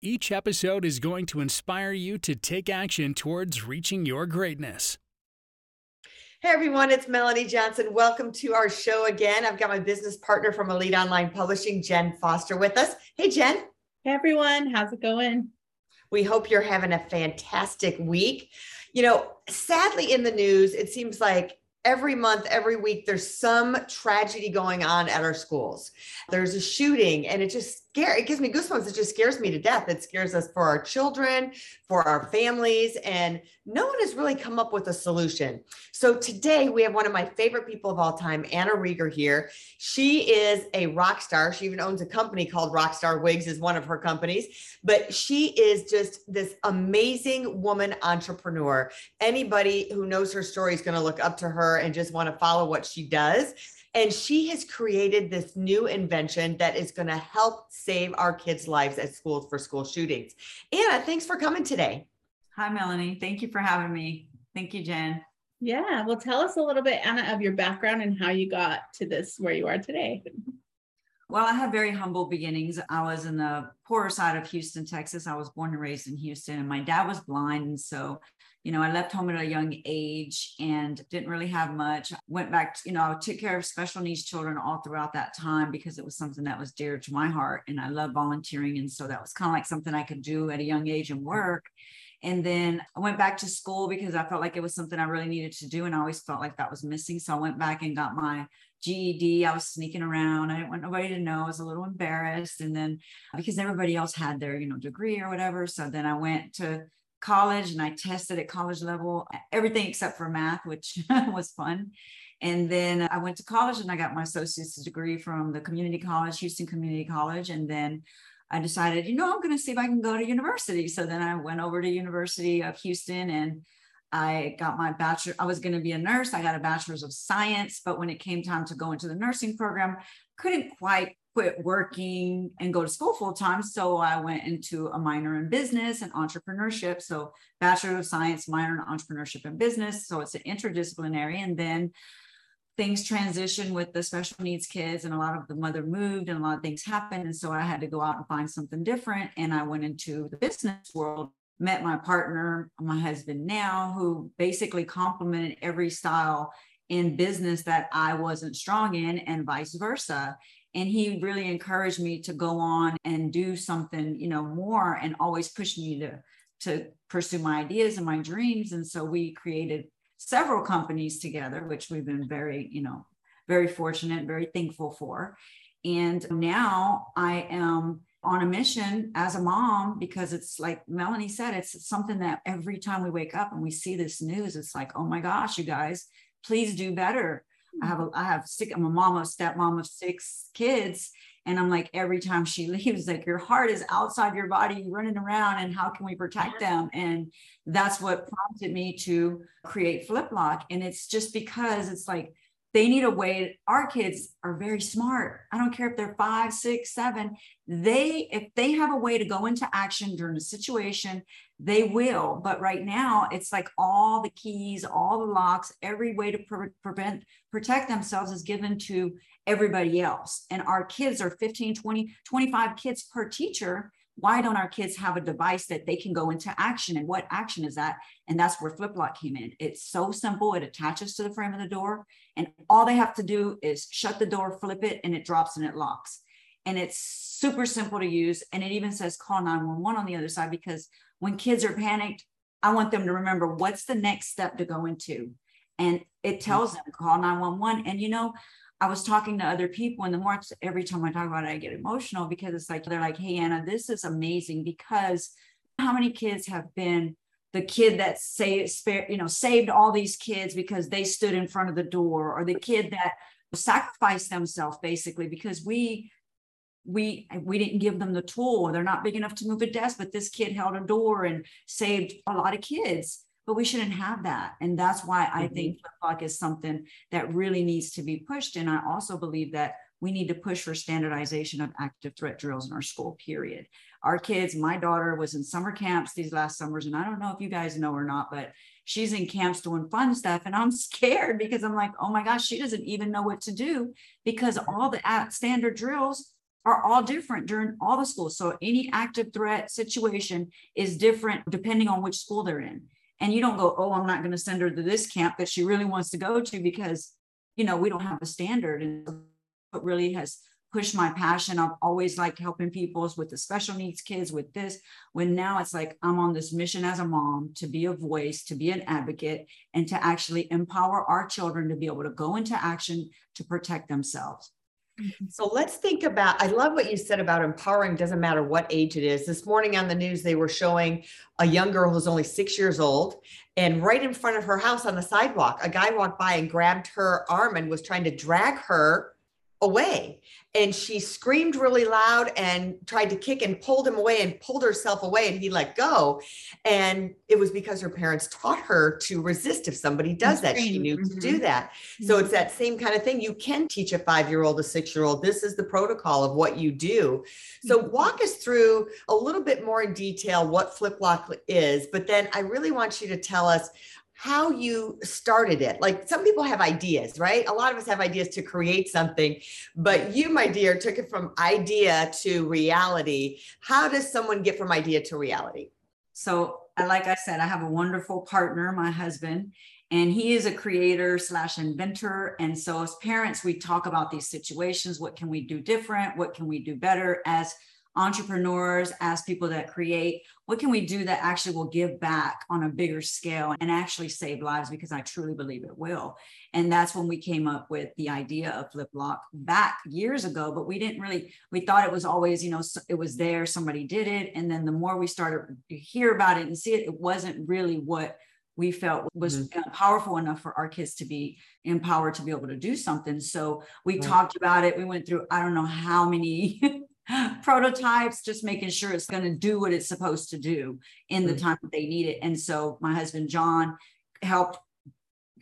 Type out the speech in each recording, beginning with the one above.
Each episode is going to inspire you to take action towards reaching your greatness. Hey everyone, it's Melanie Johnson. Welcome to our show again. I've got my business partner from Elite Online Publishing, Jen Foster, with us. Hey, Jen. Hey everyone, how's it going? We hope you're having a fantastic week. You know, sadly, in the news, it seems like every month, every week, there's some tragedy going on at our schools. There's a shooting, and it just it gives me goosebumps. It just scares me to death. It scares us for our children, for our families, and no one has really come up with a solution. So today we have one of my favorite people of all time, Anna Reger here. She is a rock star. She even owns a company called Rockstar Wigs, is one of her companies. But she is just this amazing woman entrepreneur. Anybody who knows her story is going to look up to her and just want to follow what she does. And she has created this new invention that is going to help save our kids' lives at schools for school shootings. Anna, thanks for coming today. Hi, Melanie. Thank you for having me. Thank you, Jen. Yeah. Well, tell us a little bit, Anna, of your background and how you got to this where you are today. Well, I have very humble beginnings. I was in the poorer side of Houston, Texas. I was born and raised in Houston, and my dad was blind. And so you know, I left home at a young age and didn't really have much. Went back, to, you know, I took care of special needs children all throughout that time because it was something that was dear to my heart. And I love volunteering. And so that was kind of like something I could do at a young age and work. And then I went back to school because I felt like it was something I really needed to do. And I always felt like that was missing. So I went back and got my GED. I was sneaking around. I didn't want nobody to know. I was a little embarrassed. And then because everybody else had their, you know, degree or whatever. So then I went to college and I tested at college level, everything except for math, which was fun. And then I went to college and I got my associate's degree from the community college, Houston Community College. And then I decided, you know, I'm going to see if I can go to university. So then I went over to University of Houston and I got my bachelor. I was going to be a nurse. I got a bachelor's of science, but when it came time to go into the nursing program, couldn't quite quit working and go to school full time. So I went into a minor in business and entrepreneurship. So Bachelor of Science, minor in entrepreneurship and business. So it's an interdisciplinary. And then things transitioned with the special needs kids and a lot of the mother moved and a lot of things happened. And so I had to go out and find something different. And I went into the business world, met my partner, my husband now, who basically complemented every style in business that I wasn't strong in and vice versa and he really encouraged me to go on and do something you know more and always pushed me to to pursue my ideas and my dreams. And so we created several companies together which we've been very you know very fortunate very thankful for. And now i am on a mission as a mom because it's like melanie said it's something that every time we wake up and we see this news it's like oh my gosh you guys please do better I have a, I have six, I'm a mom of stepmom of six kids. And I'm like, every time she leaves, like your heart is outside your body running around and how can we protect them? And that's what prompted me to create Fliplock. And it's just because it's like, they need a way our kids are very smart. I don't care if they're five six seven. They if they have a way to go into action during a situation they will. But right now it's like all the keys all the locks every way to pre- prevent protect themselves is given to everybody else. And our kids are 15 20 25 kids per teacher why don't our kids have a device that they can go into action and what action is that? And that's where fliplock came in. It's so simple it attaches to the frame of the door and all they have to do is shut the door flip it and it drops and it locks. And it's super simple to use and it even says call 911 on the other side because when kids are panicked i want them to remember what's the next step to go into. And it mm-hmm. tells them call 911 and you know I was talking to other people, and the more every time I talk about it, I get emotional because it's like they're like, "Hey, Anna, this is amazing." Because how many kids have been the kid that say, you know, saved all these kids because they stood in front of the door, or the kid that sacrificed themselves basically because we we we didn't give them the tool they're not big enough to move a desk but this kid held a door and saved a lot of kids but we shouldn't have that and that's why mm-hmm. i think flip lock is something that really needs to be pushed and i also believe that we need to push for standardization of active threat drills in our school period our kids my daughter was in summer camps these last summers and i don't know if you guys know or not but she's in camps doing fun stuff and i'm scared because i'm like oh my gosh she doesn't even know what to do because all the standard drills are all different during all the schools. So any active threat situation is different depending on which school they're in. And you don't go, oh, I'm not going to send her to this camp that she really wants to go to because, you know, we don't have a standard. And what really has pushed my passion. I've always liked helping people with the special needs kids with this. When now it's like I'm on this mission as a mom to be a voice, to be an advocate, and to actually empower our children to be able to go into action to protect themselves. Mm-hmm. So let's think about. I love what you said about empowering. Doesn't matter what age it is. This morning on the news, they were showing a young girl who's only six years old, and right in front of her house on the sidewalk, a guy walked by and grabbed her arm and was trying to drag her away and she screamed really loud and tried to kick and pulled him away and pulled herself away and he let go and it was because her parents taught her to resist if somebody does that she knew mm-hmm. to do mm-hmm. that so mm-hmm. it's that same kind of thing you can teach a 5-year-old a 6-year-old this is the protocol of what you do so mm-hmm. walk us through a little bit more in detail what flip lock is but then i really want you to tell us how you started it. Like some people have ideas, right? A lot of us have ideas to create something, but you, my dear, took it from idea to reality. How does someone get from idea to reality? So, like I said, I have a wonderful partner, my husband, and he is a creator slash inventor. And so, as parents, we talk about these situations. What can we do different? What can we do better? As entrepreneurs, as people that create, what can we do that actually will give back on a bigger scale and actually save lives? Because I truly believe it will. And that's when we came up with the idea of Flip Lock back years ago, but we didn't really, we thought it was always, you know, it was there, somebody did it. And then the more we started to hear about it and see it, it wasn't really what we felt was mm-hmm. powerful enough for our kids to be empowered to be able to do something. So we right. talked about it. We went through, I don't know how many prototypes, just making sure it's going to do what it's supposed to do in the mm. time that they need it. And so my husband, John, helped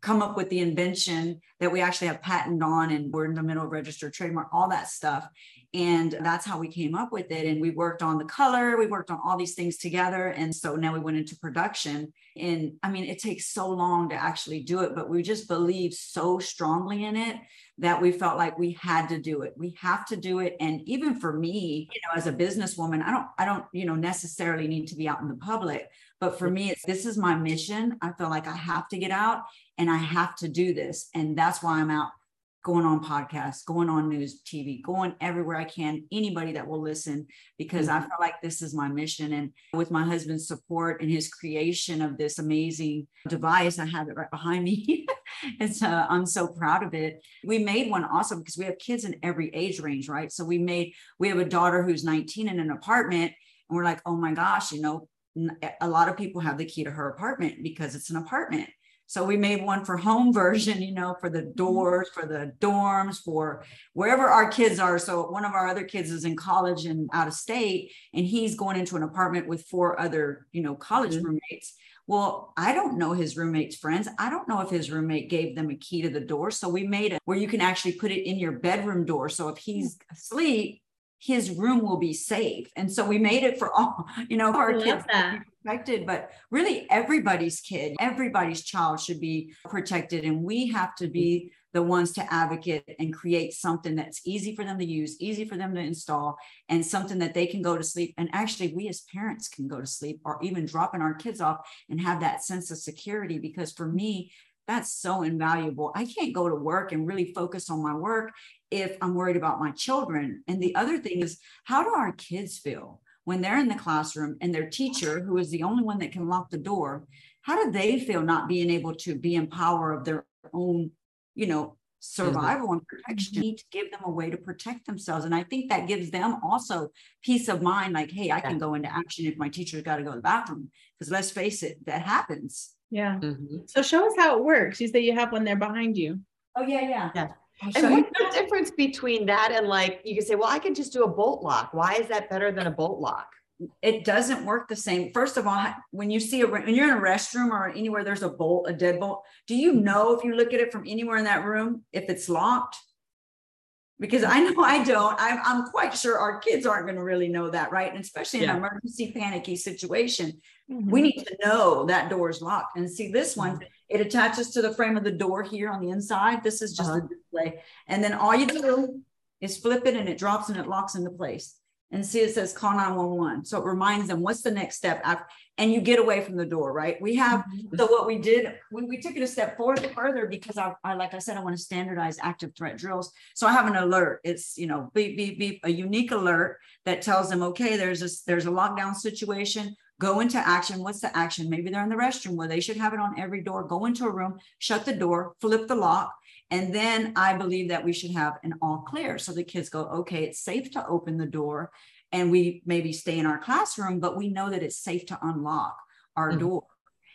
come up with the invention that we actually have patent on and we're in the middle of registered trademark, all that stuff. And that's how we came up with it. And we worked on the color, we worked on all these things together. And so now we went into production. And I mean, it takes so long to actually do it, but we just believe so strongly in it that we felt like we had to do it. We have to do it. And even for me, you know, as a businesswoman, I don't, I don't, you know, necessarily need to be out in the public. But for me, it's this is my mission. I feel like I have to get out and I have to do this. And that's why I'm out going on podcasts, going on news TV, going everywhere I can, anybody that will listen, because I mm-hmm. feel like this is my mission. And with my husband's support and his creation of this amazing device, I have it right behind me. and so I'm so proud of it. We made one also because we have kids in every age range, right? So we made we have a daughter who's 19 in an apartment, and we're like, oh my gosh, you know, a lot of people have the key to her apartment because it's an apartment so we made one for home version, you know, for the mm-hmm. doors, for the dorms, for wherever our kids are. So one of our other kids is in college and out of state, and he's going into an apartment with four other, you know, college mm-hmm. roommates. Well, I don't know his roommate's friends. I don't know if his roommate gave them a key to the door. So we made it where you can actually put it in your bedroom door. So if he's asleep, his room will be safe. And so we made it for all, you know, for our oh, kids that. protected, but really everybody's kid, everybody's child should be protected. And we have to be the ones to advocate and create something that's easy for them to use, easy for them to install, and something that they can go to sleep. And actually, we as parents can go to sleep or even dropping our kids off and have that sense of security. Because for me, that's so invaluable. I can't go to work and really focus on my work if I'm worried about my children. And the other thing is, how do our kids feel when they're in the classroom and their teacher, who is the only one that can lock the door, how do they feel not being able to be in power of their own, you know, survival mm-hmm. and protection? Mm-hmm. Need to give them a way to protect themselves. And I think that gives them also peace of mind like, hey, I can go into action if my teacher's got to go to the bathroom. Because let's face it, that happens. Yeah. Mm-hmm. So show us how it works. You say you have one there behind you. Oh, yeah, yeah. Yeah. And what's the difference between that and like you can say, well, I can just do a bolt lock. Why is that better than a bolt lock? It doesn't work the same. First of all, when you see a when you're in a restroom or anywhere there's a bolt, a deadbolt, do you know if you look at it from anywhere in that room if it's locked? Because I know I don't. I'm, I'm quite sure our kids aren't going to really know that, right? And especially in Yeah. an emergency panicky situation, Mhm. we need to know that door is locked. And see, this one, it attaches to the frame of the door here on the inside. This is just Uh-huh. a display. And then all you do is flip it and it drops and it locks into place. And see, it says call 911. So it reminds them what's the next step after, and you get away from the door, right? We have, mm-hmm. so what we did, we, we took it a step forward further because I, I, like I said, I want to standardize active threat drills. So I have an alert. It's, you know, beep, beep, beep, a unique alert that tells them, okay, there's a, there's a lockdown situation go into action. What's the action? Maybe they're in the restroom where they should have it on every door. Go into a room, shut the door, flip the lock. And then I believe that we should have an all clear. So the kids go, okay, it's safe to open the door and we maybe stay in our classroom, but we know that it's safe to unlock our Mhm. door.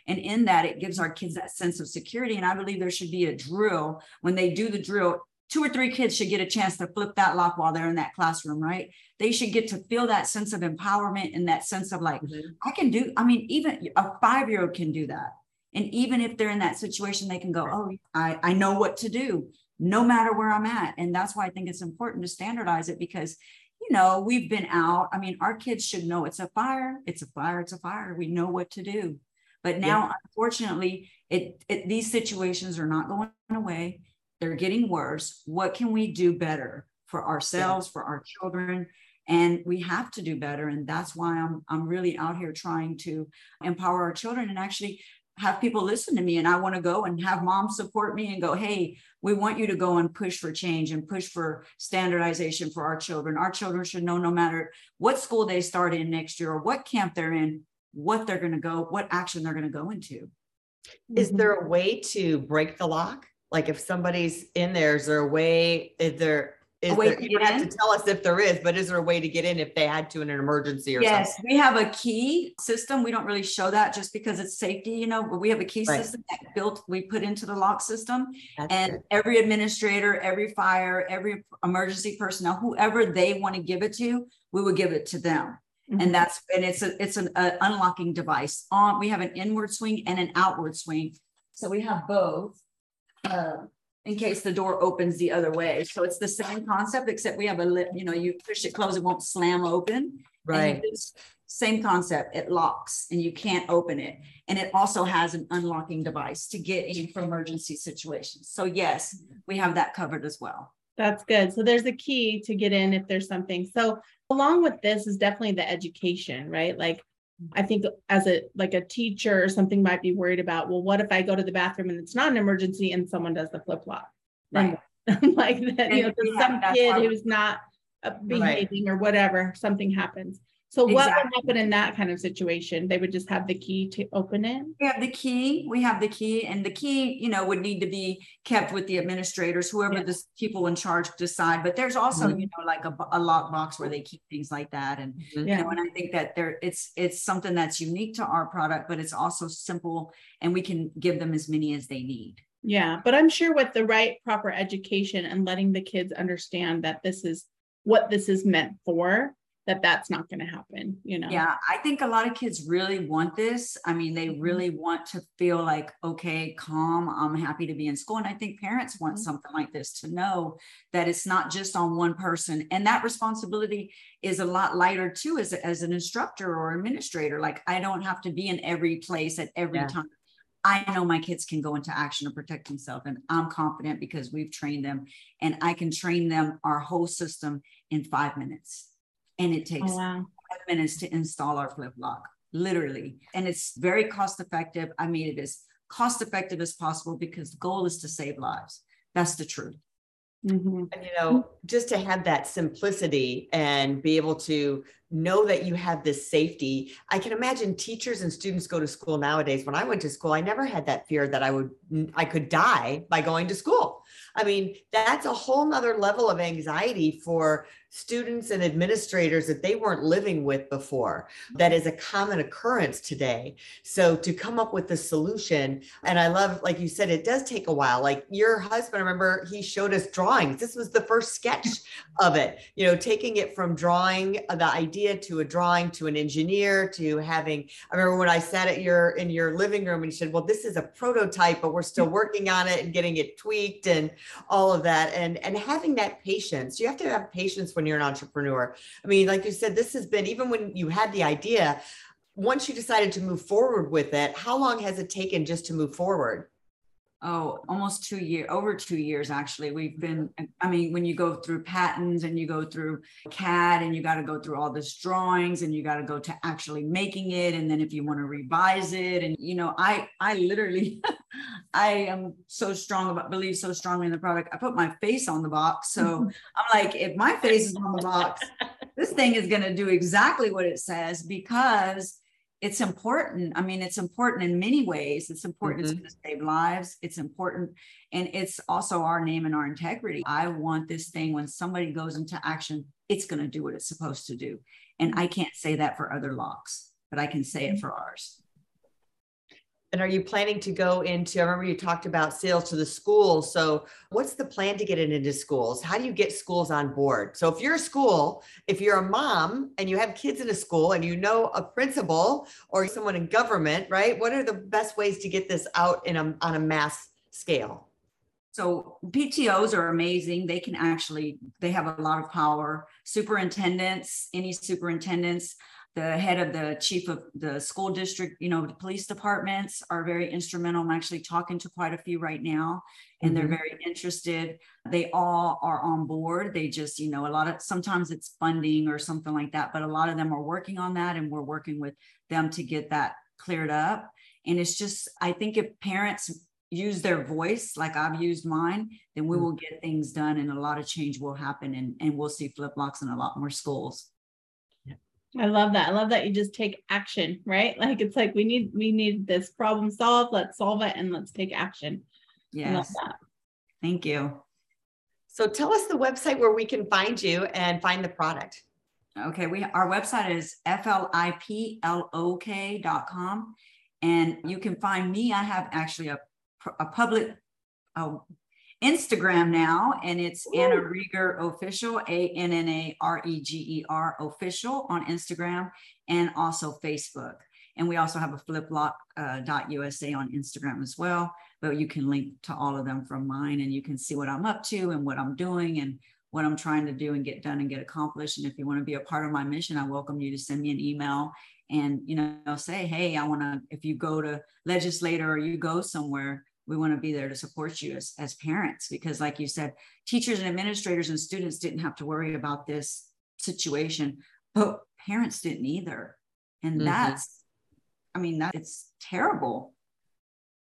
And in that, it gives our kids that sense of security. And I believe there should be a drill when they do the drill. Two or three kids should get a chance to flip that lock while they're in that classroom, right? They should get to feel that sense of empowerment and that sense of like, I can do, I mean, even a five year old can do that. And even if they're in that situation, they can go, Oh, I, I know what to do no matter where I'm at. And that's why I think it's important to standardize it because, you know, we've been out. I mean, our kids should know it's a fire, it's a fire, it's a fire. We know what to do. But now, unfortunately, it, it these situations are not going away. They're getting worse. What can we do better for ourselves, for our children? and we have to do better and that's why i'm i'm really out here trying to empower our children and actually have people listen to me and i want to go and have moms support me and go hey we want you to go and push for change and push for standardization for our children. Our children should know no matter what school they start in next year or what camp they're in what they're going to go what action they're going to go into. Is there a mm-hmm. way to break the lock? Like if somebody's in there, is there a way, is there, is way there, to you don't have to tell us if there is, but is there a way to get in if they had to in an emergency or Yes, something? we have a key system. We don't really show that just because it's safety, you know, but we have a key Right. system that built, we put into the lock system. That's And good. every administrator, every fire, every emergency personnel, whoever they want to give it to, we would give it to them. Mhm. And that's, and it's a, it's an uh, unlocking device on, we have an inward swing and an outward swing. So we have both. uh, In case the door opens the other way. So it's the same concept, except we have a lip, you know, you push it close, it won't slam open. Right. Same concept, it locks and you can't open it. And it also has an unlocking device to get in for emergency situations. So yes, we have that covered as well. That's good. So there's a key to get in if there's something. So along with this is definitely the education, right? Like I think as a like a teacher or something might be worried about, well, what if I go to the bathroom and it's not an emergency and someone does the flip flop? Then like that, you know, And there's have- some kid who's not uh, behaving or whatever, something happens. So what would happen in that kind of situation? They would just have the key to open it? We have the key, we have the key and the key, you know, would need to be kept with the administrators, whoever Yeah. the people in charge decide. But there's also, Mhm. you know, like a, a lock box where they keep things like that. And Mhm. you know, and I think that there, it's, it's something that's unique to our product, but it's also simple and we can give them as many as they need. Yeah, but I'm sure with the right proper education and letting the kids understand that this is what this is meant for, that that's not going to happen, you know? Yeah, I think a lot of kids really want this. I mean, they Mhm. really want to feel like, okay, calm, I'm happy to be in school. And I think parents want Mhm. something like this to know that it's not just on one person. And that responsibility is a lot lighter too as, as an instructor or administrator. Like I don't have to be in every place at every Yeah. time. I know my kids can go into action to protect themselves and I'm confident because we've trained them and I can train them our whole system in five minutes. And it takes Oh, wow. five minutes to install our flip lock, literally. And it's very cost effective. I made it as cost effective as possible because the goal is to save lives. That's the truth. Mhm. And, you know, just to have that simplicity and be able to know that you have this safety. I can imagine teachers and students go to school nowadays. When I went to school, I never had that fear that I would, I could die by going to school. I mean, that's a whole nother level of anxiety for students and administrators that they weren't living with before mm-hmm. that is a common occurrence today. So to come up with the solution and i love like you said it does take a while. Like your husband I remember he showed us drawings. This was the first sketch of it you know taking it from drawing uh, the idea to a drawing to an engineer to having i remember when i sat at your in your living room and you said well this is a prototype but we're still working on it and getting it tweaked and all of that and and having that patience. You have to have patience when you're an entrepreneur. I mean, like you said, this has been even when you had the idea, once you decided to move forward with it, how long has it taken just to move forward? oh almost two years over two years actually we've been i mean when you go through patents and you go through cad and you got to go through all this drawings and you got to go to actually making it and then if you want to revise it and you know i i literally i am so strong about believe so strongly in the product i put my face on the box so i'm like if my face is on the box this thing is going to do exactly what it says because it's important. I mean, it's important in many ways. It's important. Mm-hmm. It's going to save lives. It's important. And it's also our name and our integrity. I want this thing when somebody goes into action, it's going to do what it's supposed to do. And I can't say that for other locks, but I can say it mm-hmm. for ours. And are you planning to go into? I remember you talked about sales to the schools. So, what's the plan to get it into schools? How do you get schools on board? So, if you're a school, if you're a mom and you have kids in a school and you know a principal or someone in government, right? What are the best ways to get this out in a, on a mass scale? So PTOs are amazing. They can actually they have a lot of power. Superintendents, any superintendents, the head of the chief of the school district, you know, the police departments are very instrumental. I'm actually talking to quite a few right now, and mm-hmm. they're very interested. They all are on board. They just, you know, a lot of sometimes it's funding or something like that, but a lot of them are working on that, and we're working with them to get that cleared up. And it's just, I think if parents use their voice like I've used mine, then we mm. will get things done and a lot of change will happen and, and we'll see flip flops in a lot more schools. I love that. I love that you just take action, right? Like it's like we need we need this problem solved. Let's solve it and let's take action. Yes. Thank you. So tell us the website where we can find you and find the product. Okay, we our website is fliplok.com and you can find me. I have actually a a public a Instagram now, and it's Ooh. Anna Reger Official, A N N A R E G E R Official on Instagram, and also Facebook. And we also have a fliplock.usa uh, on Instagram as well. But you can link to all of them from mine, and you can see what I'm up to and what I'm doing and what I'm trying to do and get done and get accomplished. And if you want to be a part of my mission, I welcome you to send me an email and you know say, hey, I want to. If you go to legislator or you go somewhere, we want to be there to support you as, as parents because like you said teachers and administrators and students didn't have to worry about this situation but parents didn't either and mm-hmm. that's i mean that it's terrible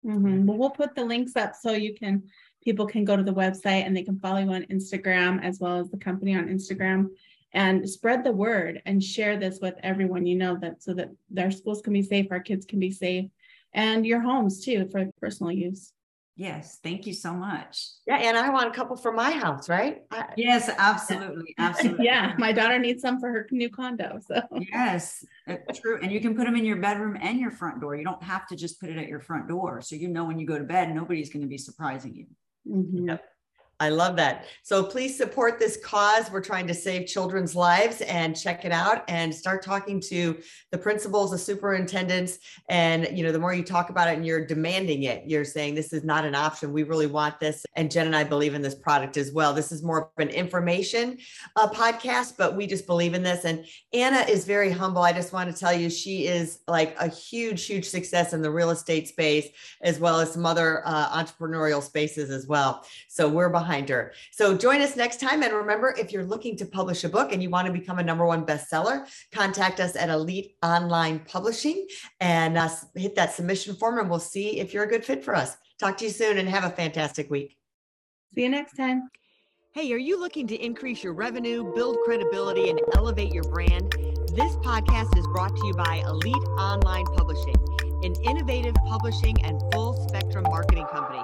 mm-hmm. well we'll put the links up so you can people can go to the website and they can follow you on instagram as well as the company on instagram and spread the word and share this with everyone you know that so that their schools can be safe our kids can be safe and your homes too for personal use. Yes, thank you so much. Yeah, and I want a couple for my house, right? I, yes, absolutely, absolutely. yeah, my daughter needs some for her new condo. So yes, uh, true. And you can put them in your bedroom and your front door. You don't have to just put it at your front door, so you know when you go to bed, nobody's going to be surprising you. Mm-hmm. Yep. I love that. So please support this cause. We're trying to save children's lives and check it out and start talking to the principals, the superintendents. And, you know, the more you talk about it and you're demanding it, you're saying this is not an option. We really want this. And Jen and I believe in this product as well. This is more of an information uh, podcast, but we just believe in this. And Anna is very humble. I just want to tell you, she is like a huge, huge success in the real estate space, as well as some other uh, entrepreneurial spaces as well. So we're behind behind her. So join us next time. And remember, if you're looking to publish a book and you want to become a number one bestseller, contact us at Elite Online Publishing and uh, hit that submission form, and we'll see if you're a good fit for us. Talk to you soon and have a fantastic week. See you next time. Hey, are you looking to increase your revenue, build credibility, and elevate your brand? This podcast is brought to you by Elite Online Publishing, an innovative publishing and full spectrum marketing company.